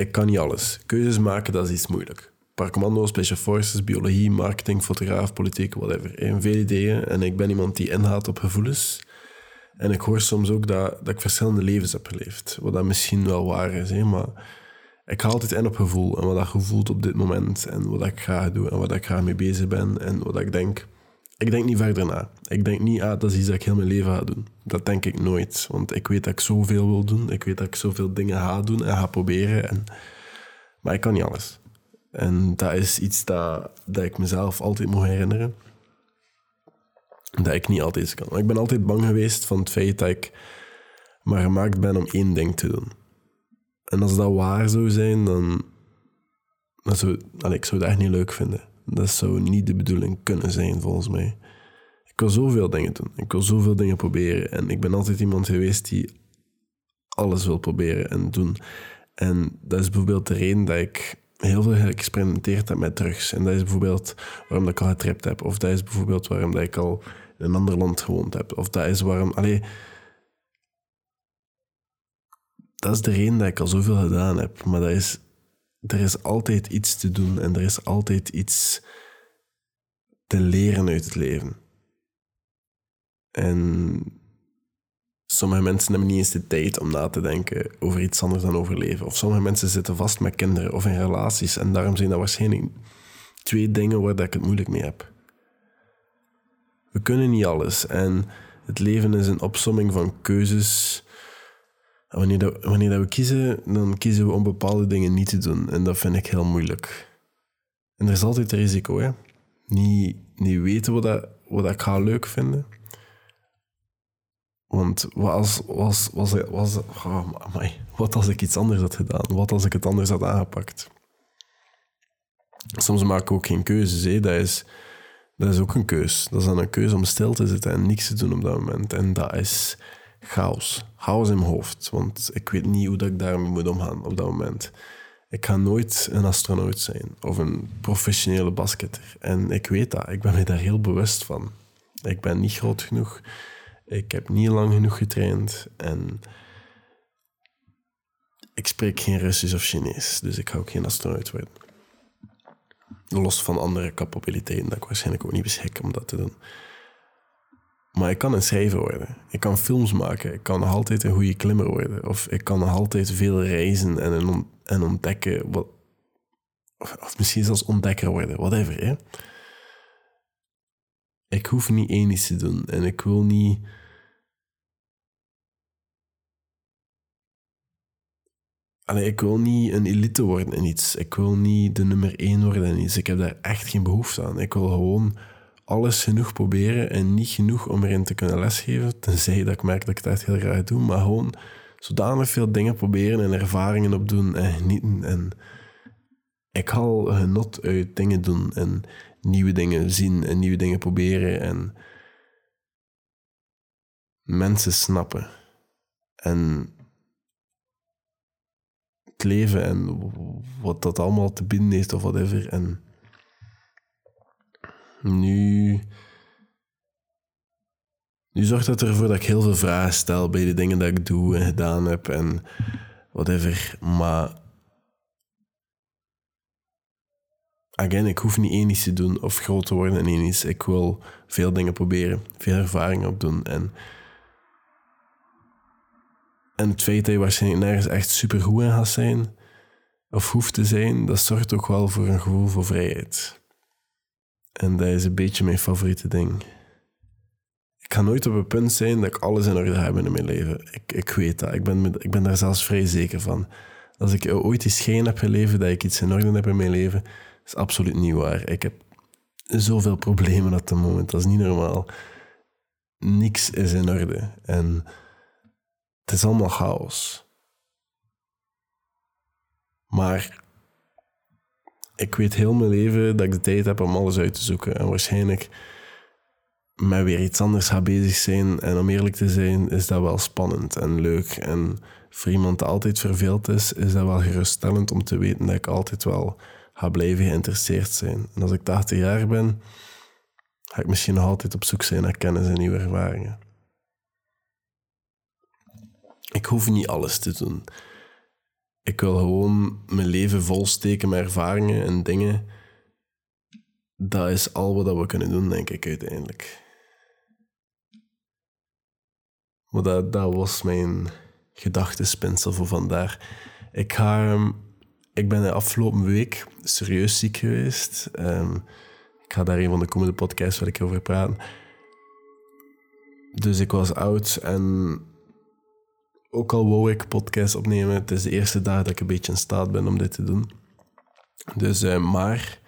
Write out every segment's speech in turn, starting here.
ik kan niet alles. Keuzes maken, dat is iets moeilijk. Parcommando, Special Forces, biologie, marketing, fotograaf, politiek, whatever. Heb veel ideeën en ik ben iemand die inhaalt op gevoelens. En ik hoor soms ook dat, dat ik verschillende levens heb geleefd. Wat dat misschien wel waar is, hè, maar ik ga altijd in op gevoel. En wat dat gevoelt op dit moment. En wat ik graag doe. En wat ik graag mee bezig ben. En wat ik denk. Ik denk niet verder na. Ik denk niet, ah, dat is iets dat ik heel mijn leven ga doen. Dat denk ik nooit. Want ik weet dat ik zoveel wil doen. Ik weet dat ik zoveel dingen ga doen en ga proberen. En... Maar ik kan niet alles. En dat is iets dat, dat ik mezelf altijd moet herinneren. Dat ik niet altijd kan. Ik ben altijd bang geweest van het feit dat ik maar gemaakt ben om één ding te doen. En als dat waar zou zijn, dan, dan zou ik zou het echt niet leuk vinden. Dat zou niet de bedoeling kunnen zijn, volgens mij. Ik wil zoveel dingen doen. Ik wil zoveel dingen proberen. En ik ben altijd iemand geweest die alles wil proberen en doen. En dat is bijvoorbeeld de reden dat ik heel veel geëxperimenteerd heb met drugs. En dat is bijvoorbeeld waarom ik al getript heb. Of dat is bijvoorbeeld waarom dat ik al in een ander land gewoond heb. Of dat is waarom... Allee, dat is de reden dat ik al zoveel gedaan heb. Maar dat is, er is altijd iets te doen en er is altijd iets te leren uit het leven. En sommige mensen hebben niet eens de tijd om na te denken over iets anders dan overleven. Of sommige mensen zitten vast met kinderen of in relaties en daarom zijn dat waarschijnlijk twee dingen waar ik het moeilijk mee heb. We kunnen niet alles en het leven is een opsomming van keuzes wanneer, wanneer we kiezen, dan kiezen we om bepaalde dingen niet te doen. En dat vind ik heel moeilijk. En er is altijd een risico, hè. Niet, niet weten wat, wat ik ga leuk vinden. Want wat als, was, was, was, wat ik iets anders had gedaan? Wat als ik het anders had aangepakt? Soms maak ik ook geen keuzes. Hè. Dat, is, dat is ook een keus. Dat is dan een keuze om stil te zitten en niks te doen op dat moment. En dat is chaos. Chaos in mijn hoofd. Want ik weet niet hoe dat ik daarmee moet omgaan op dat moment. Ik ga nooit een astronaut zijn of een professionele basketter. En ik weet dat. Ik ben me daar heel bewust van. Ik ben niet groot genoeg. Ik heb niet lang genoeg getraind. En ik spreek geen Russisch of Chinees. Dus ik ga ook geen astronaut worden. Los van andere capabiliteiten dat ik waarschijnlijk ook niet beschik om dat te doen. Maar ik kan een schrijver worden. Ik kan films maken. Ik kan altijd een goede klimmer worden. Of ik kan altijd veel reizen en, en ontdekken. Wat, of misschien zelfs ontdekker worden. Whatever. Hè? Ik hoef niet één iets te doen. En ik wil niet... Allee, ik wil niet een elite worden in iets. Ik wil niet de nummer één worden in iets. Ik heb daar echt geen behoefte aan. Ik wil gewoon alles genoeg proberen en niet genoeg om erin te kunnen lesgeven. Tenzij dat ik merk dat ik het heel graag doe. Maar gewoon zodanig veel dingen proberen en ervaringen opdoen en genieten. En ik haal genot uit dingen doen en nieuwe dingen zien en nieuwe dingen proberen en mensen snappen. En het leven en wat dat allemaal te bieden heeft of whatever. En nu. Nu zorgt dat ervoor dat ik heel veel vragen stel bij de dingen dat ik doe en gedaan heb en whatever. Maar. Again, ik hoef niet één iets te doen of groot te worden in één iets. Ik wil veel dingen proberen, veel ervaringen opdoen. En, en het feit dat je waarschijnlijk nergens echt supergoed in gaat zijn, of hoeft te zijn, dat zorgt ook wel voor een gevoel van vrijheid. En dat is een beetje mijn favoriete ding. Ik ga nooit op een punt zijn dat ik alles in orde heb in mijn leven. Ik, ik weet dat. Ik ben, ik ben daar zelfs vrij zeker van. Als ik ooit die schijn heb geleven dat ik iets in orde heb in mijn leven, is absoluut niet waar. Ik heb zoveel problemen op het moment. Dat is niet normaal. Niks is in orde. En het is allemaal chaos. Maar ik weet heel mijn leven dat ik de tijd heb om alles uit te zoeken. En waarschijnlijk met weer iets anders ga bezig zijn. En om eerlijk te zijn, is dat wel spannend en leuk. En voor iemand die altijd verveeld is, is dat wel geruststellend om te weten dat ik altijd wel ga blijven geïnteresseerd zijn. En als ik 80 jaar ben, ga ik misschien nog altijd op zoek zijn naar kennis en nieuwe ervaringen. Ik hoef niet alles te doen ik wil gewoon mijn leven volsteken met ervaringen en dingen. Dat is al wat we kunnen doen, denk ik, uiteindelijk. Maar dat, dat was mijn gedachtespinsel voor vandaar. Ik, ga, ehm, ik ben de afgelopen week serieus ziek geweest. Ehm, ik ga daar een van de komende podcasts wat ik over praten. Dus ik was oud en ook al wou ik podcast opnemen, het is de eerste dag dat ik een beetje in staat ben om dit te doen. Dus, uh, maar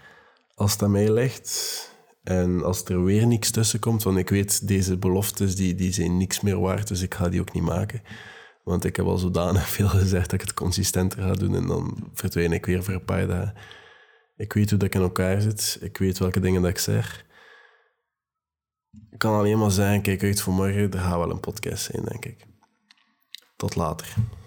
als het aan mij ligt en als er weer niks tussen komt, want ik weet, deze beloftes die, die zijn niks meer waard, dus ik ga die ook niet maken. Want ik heb al zodanig veel gezegd dat ik het consistenter ga doen en dan verdwijn ik weer voor een paar dagen. Ik weet hoe dat ik in elkaar zit. Ik weet welke dingen dat ik zeg. Ik kan alleen maar zeggen, kijk uit voor morgen, er gaat wel een podcast zijn, denk ik. Tot later.